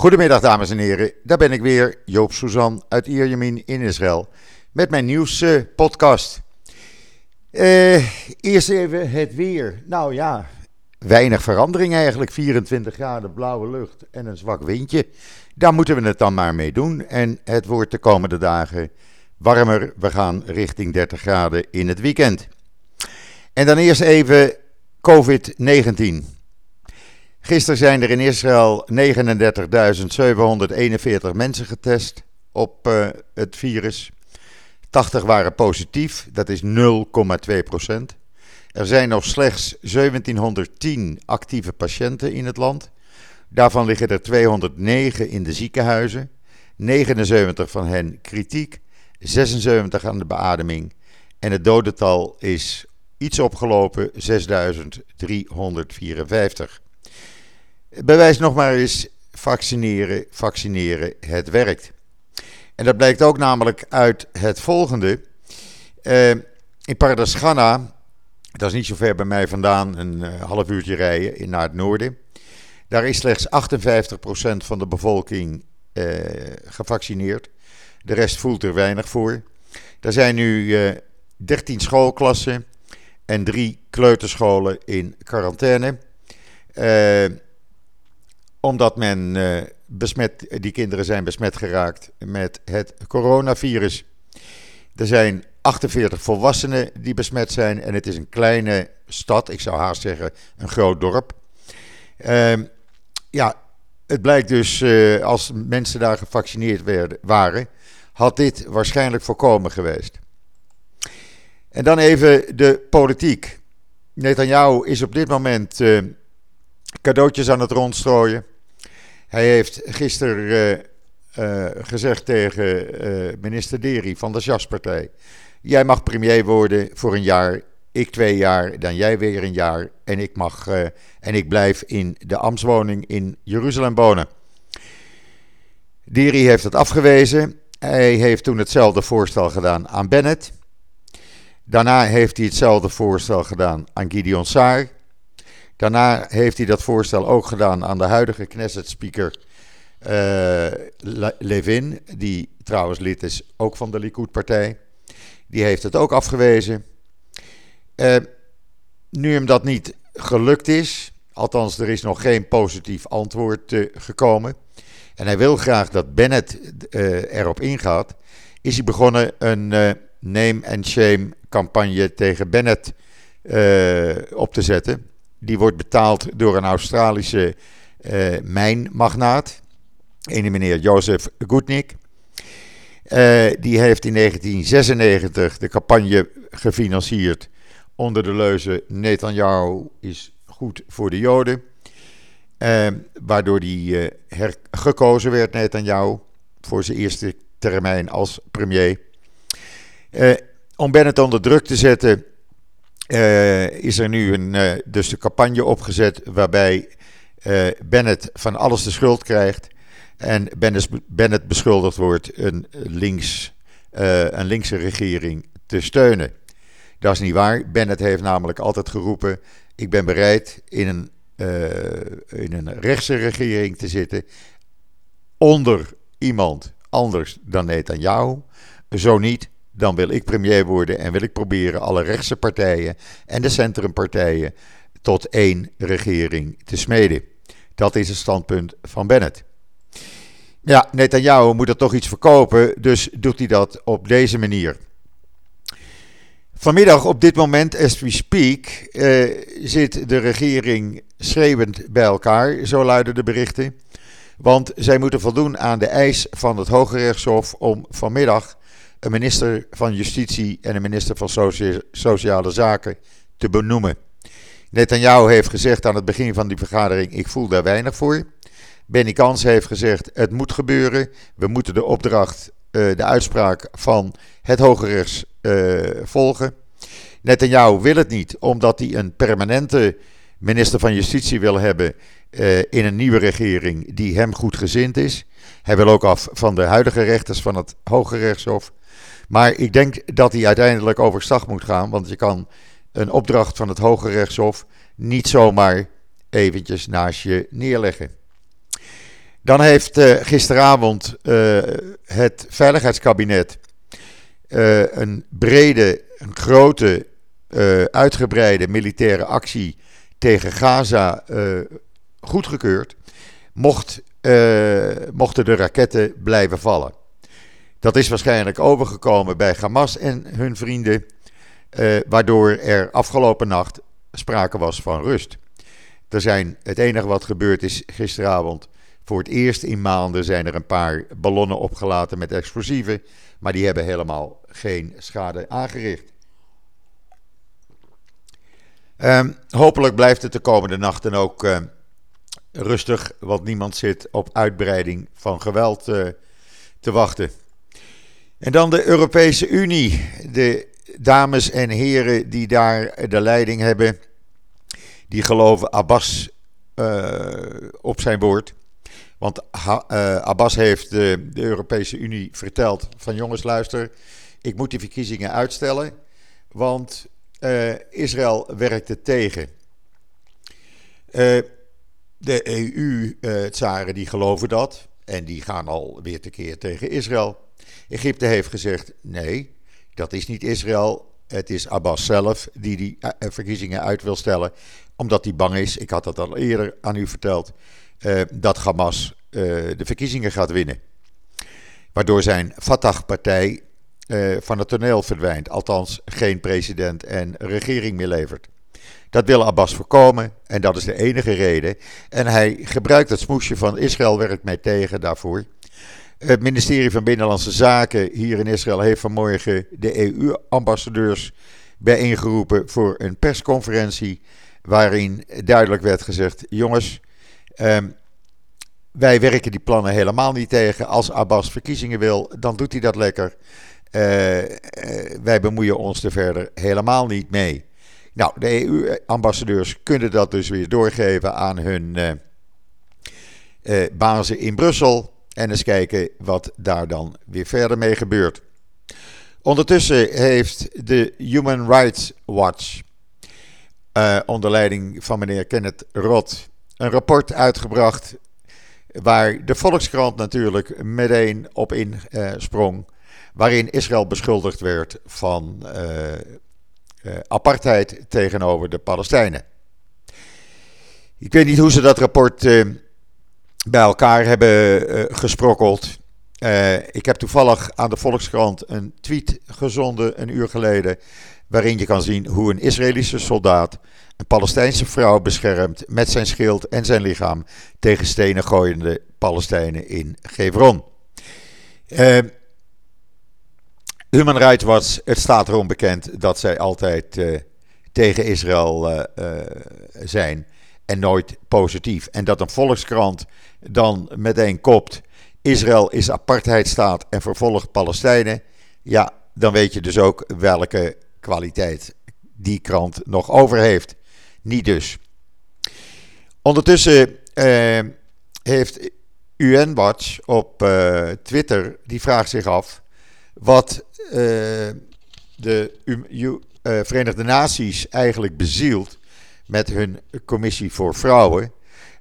Goedemiddag dames en heren, daar ben ik weer, Joop Suzan uit Ierjemien in Israël, met mijn nieuwspodcast. Uh, eerst even het weer. Nou ja, weinig verandering eigenlijk, 24 graden blauwe lucht en een zwak windje. Daar moeten we het dan maar mee doen en het wordt de komende dagen warmer. We gaan richting 30 graden in het weekend. En dan eerst even COVID-19. Gisteren zijn er in Israël 39.741 mensen getest op uh, het virus. 80 waren positief, dat is 0,2 procent. Er zijn nog slechts 1710 actieve patiënten in het land. Daarvan liggen er 209 in de ziekenhuizen, 79 van hen kritiek, 76 aan de beademing. En het dodental is iets opgelopen, 6354. Bewijs nog maar eens, vaccineren, vaccineren, het werkt. En dat blijkt ook namelijk uit het volgende. Uh, in Pardas Ghana, dat is niet zo ver bij mij vandaan, een uh, half uurtje rijden naar het noorden. Daar is slechts 58% van de bevolking uh, gevaccineerd. De rest voelt er weinig voor. Er zijn nu 13 schoolklassen en drie kleuterscholen in quarantaine. Omdat men besmet, die kinderen zijn besmet geraakt met het coronavirus. Er zijn 48 volwassenen die besmet zijn en het is een kleine stad, ik zou haast zeggen een groot dorp. Uh, ja, het blijkt dus uh, als mensen daar gevaccineerd werden, waren, had dit waarschijnlijk voorkomen geweest. En dan even de politiek. Netanyahu is op dit moment uh, cadeautjes aan het rondstrooien. Hij heeft gisteren uh, uh, gezegd tegen uh, minister Deri van de Jaspartij: Jij mag premier worden voor een jaar, ik twee jaar, dan jij weer een jaar. En ik, mag, en ik blijf in de ambtswoning in Jeruzalem wonen. Deri heeft het afgewezen. Hij heeft toen hetzelfde voorstel gedaan aan Bennett. Daarna heeft hij hetzelfde voorstel gedaan aan Gideon Saar. Daarna heeft hij dat voorstel ook gedaan aan de huidige Knesset-speaker uh, Levin, die trouwens lid is ook van de Likud-partij. Die heeft het ook afgewezen. Uh, nu hem dat niet gelukt is, althans er is nog geen positief antwoord uh, gekomen, en hij wil graag dat Bennett erop ingaat, is hij begonnen een name and shame campagne tegen Bennett op te zetten. Die wordt betaald door een Australische uh, mijnmagnaat. Een meneer Joseph Goodnick. Uh, die heeft in 1996 de campagne gefinancierd onder de leuze Netanyahu is goed voor de Joden. Uh, waardoor hij gekozen werd, Netanyahu, voor zijn eerste termijn als premier. om Bennett onder druk te zetten, uh, is er nu een, uh, dus de campagne opgezet waarbij uh, Bennett van alles de schuld krijgt. En Bennett beschuldigd wordt een, links, een linkse regering te steunen. Dat is niet waar. Bennett heeft namelijk altijd geroepen: ik ben bereid in een, in een rechtse regering te zitten onder iemand anders dan Netanyahu. Zo niet, dan wil ik premier worden en wil ik proberen alle rechtse partijen en de centrumpartijen tot één regering te smeden. Dat is het standpunt van Bennett. Ja, Netanyahu moet er toch iets verkopen, dus doet hij dat op deze manier. Vanmiddag, op dit moment, as we speak, eh, zit de regering schreeuwend bij elkaar, zo luiden de berichten. Want zij moeten voldoen aan de eis van het Hoge Rechtshof om vanmiddag een minister van Justitie en een minister van Sociale Zaken te benoemen. Netanyahu heeft gezegd aan het begin van die vergadering: Ik voel daar weinig voor. Benny Kans heeft gezegd: Het moet gebeuren. We moeten de opdracht, uh, de uitspraak van het Hoge Rechts uh, volgen. Netanyahu wil het niet, omdat hij een permanente minister van Justitie wil hebben uh, in een nieuwe regering die hem goed gezind is. Hij wil ook af van de huidige rechters van het Hoge Rechtshof. Maar ik denk dat hij uiteindelijk overstag moet gaan, want je kan een opdracht van het Hoge Rechtshof niet zomaar eventjes naast je neerleggen. Dan heeft gisteravond het Veiligheidskabinet een brede, een grote, uitgebreide militaire actie tegen Gaza goedgekeurd. Mocht, mochten de raketten blijven vallen. Dat is waarschijnlijk overgekomen bij Hamas en hun vrienden, eh, waardoor er afgelopen nacht sprake was van rust. Er zijn, het enige wat gebeurd is gisteravond, voor het eerst in maanden zijn er een paar ballonnen opgelaten met explosieven, maar die hebben helemaal geen schade aangericht. Um, hopelijk blijft het de komende nachten ook uh, rustig, want niemand zit op uitbreiding van geweld uh, te wachten. En dan de Europese Unie. De dames en heren die daar de leiding hebben, die geloven Abbas uh, op zijn woord. Want uh, Abbas heeft de, Europese Unie verteld van jongens luister, ik moet die verkiezingen uitstellen, want uh, Israël werkt het tegen. de EU-tsaren die geloven dat en die gaan alweer tekeer tegen Israël. Egypte heeft gezegd: nee, dat is niet Israël. Het is Abbas zelf die die eh, eh, verkiezingen uit wil stellen, omdat hij bang is. Ik had dat al eerder aan u verteld. Uh, dat Hamas de verkiezingen gaat winnen. Waardoor zijn Fatah-partij van het toneel verdwijnt. Althans, geen president en regering meer levert. Dat wil Abbas voorkomen en dat is de enige reden. En hij gebruikt het smoesje van Israël werkt mij tegen daarvoor. Het ministerie van Binnenlandse Zaken hier in Israël heeft vanmorgen de EU-ambassadeurs bijeengeroepen voor een persconferentie. Waarin duidelijk werd gezegd: jongens, um, wij werken die plannen helemaal niet tegen. Als Abbas verkiezingen wil, dan doet hij dat lekker. Uh, uh, wij bemoeien ons er verder helemaal niet mee. Nou, de EU-ambassadeurs kunnen dat dus weer doorgeven aan hun uh, bazen in Brussel. En eens kijken wat daar dan weer verder mee gebeurt. Ondertussen heeft de Human Rights Watch, uh, onder leiding van meneer Kenneth Roth, een rapport uitgebracht. Waar de Volkskrant natuurlijk meteen op insprong. Uh, waarin Israël beschuldigd werd van uh, apartheid tegenover de Palestijnen. Ik weet niet hoe ze dat rapport bij elkaar hebben uh, gesprokkeld. Uh, ik heb toevallig aan de Volkskrant een tweet gezonden een uur geleden. Waarin je kan zien hoe een Israëlische soldaat een Palestijnse vrouw beschermt met zijn schild en zijn lichaam tegen stenen gooiende Palestijnen in Hebron. Uh, Human Rights Watch, het staat erom bekend dat zij altijd tegen Israël zijn en nooit positief. En dat een volkskrant dan meteen kopt: Israël is apartheidstaat en vervolgt Palestijnen. Ja, dan weet je dus ook welke kwaliteit die krant nog over heeft. Niet dus. Ondertussen eh, heeft UN-Watch op uh, Twitter, die vraagt zich af wat uh, de Verenigde Naties eigenlijk bezielt met hun commissie voor vrouwen,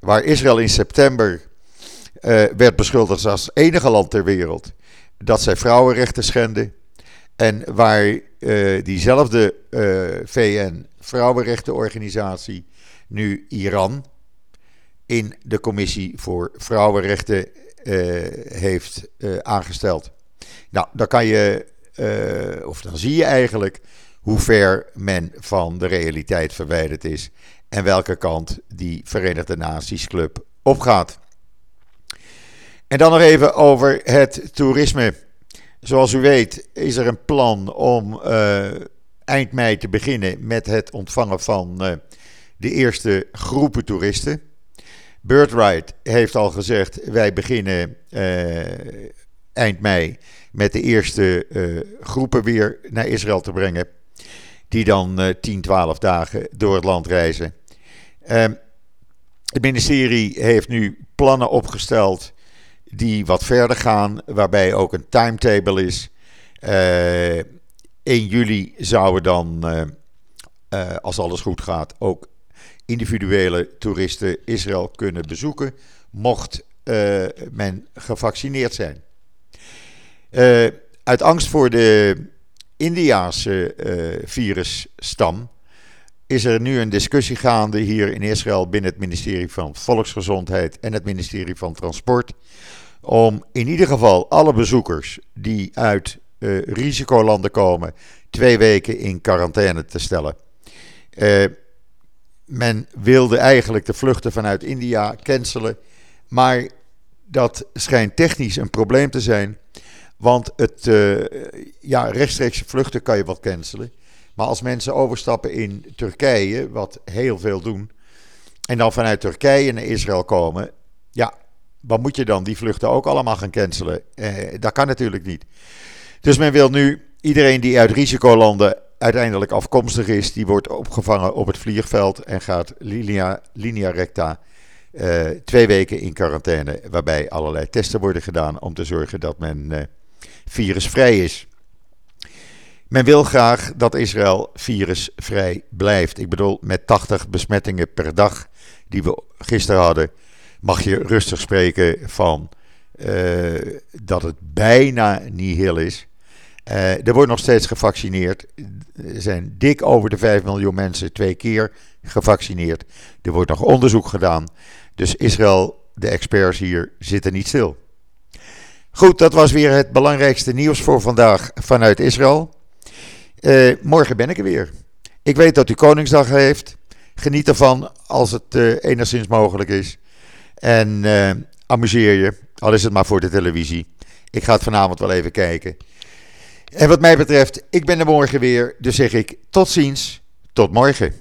waar Israël in september uh, werd beschuldigd als enige land ter wereld dat zij vrouwenrechten schenden. En waar uh, diezelfde eh, VN-vrouwenrechtenorganisatie nu Iran in de commissie voor vrouwenrechten heeft aangesteld. Nou, dan kan je, of dan zie je eigenlijk hoe ver men van de realiteit verwijderd is en welke kant die Verenigde Naties Club opgaat. En dan nog even over het toerisme. Zoals u weet is er een plan om uh, eind mei te beginnen met het ontvangen van uh, de eerste groepen toeristen. Birthright heeft al gezegd: wij beginnen uh, eind mei met de eerste groepen weer naar Israël te brengen. Die dan 10, 12 dagen door het land reizen. Ehm, het ministerie heeft nu plannen opgesteld die wat verder gaan, waarbij ook een timetable is. Uh, eh, 1 juli zouden dan, uh, als alles goed gaat, ook individuele toeristen Israël kunnen bezoeken. Mocht men gevaccineerd zijn. uit angst voor de Indiaanse virusstam is er nu een discussie gaande hier in Israël binnen het ministerie van Volksgezondheid en het ministerie van Transport. Om in ieder geval alle bezoekers die uit uh, risicolanden komen, twee weken in quarantaine te stellen. Uh, men wilde eigenlijk de vluchten vanuit India cancelen, maar dat schijnt technisch een probleem te zijn. Want het, uh, ja, rechtstreekse vluchten kan je wat cancelen. Maar als mensen overstappen in Turkije, wat heel veel doen, en dan vanuit Turkije naar Israël komen, ja, wat moet je dan? Die vluchten ook allemaal gaan cancelen? Eh, dat kan natuurlijk niet. Dus men wil nu iedereen die uit risicolanden uiteindelijk afkomstig is, die wordt opgevangen op het vliegveld en gaat linea, linea recta uh, twee weken in quarantaine, waarbij allerlei testen worden gedaan om te zorgen dat men uh, virusvrij is. Men wil graag dat Israël virusvrij blijft. Ik bedoel, met 80 besmettingen per dag die we gisteren hadden, mag je rustig spreken van uh, dat het bijna niet heel is. Uh, er wordt nog steeds gevaccineerd. Er zijn dik over de 5 miljoen mensen twee keer gevaccineerd. Er wordt nog onderzoek gedaan. Dus Israël, de experts hier, zitten niet stil. Goed, dat was weer het belangrijkste nieuws voor vandaag vanuit Israël. Uh, morgen ben ik er weer. Ik weet dat u Koningsdag heeft. Geniet ervan als het uh, enigszins mogelijk is. En uh, amuseer je, al is het maar voor de televisie. Ik ga het vanavond wel even kijken. En wat mij betreft, ik ben er morgen weer. Dus zeg ik tot ziens, tot morgen.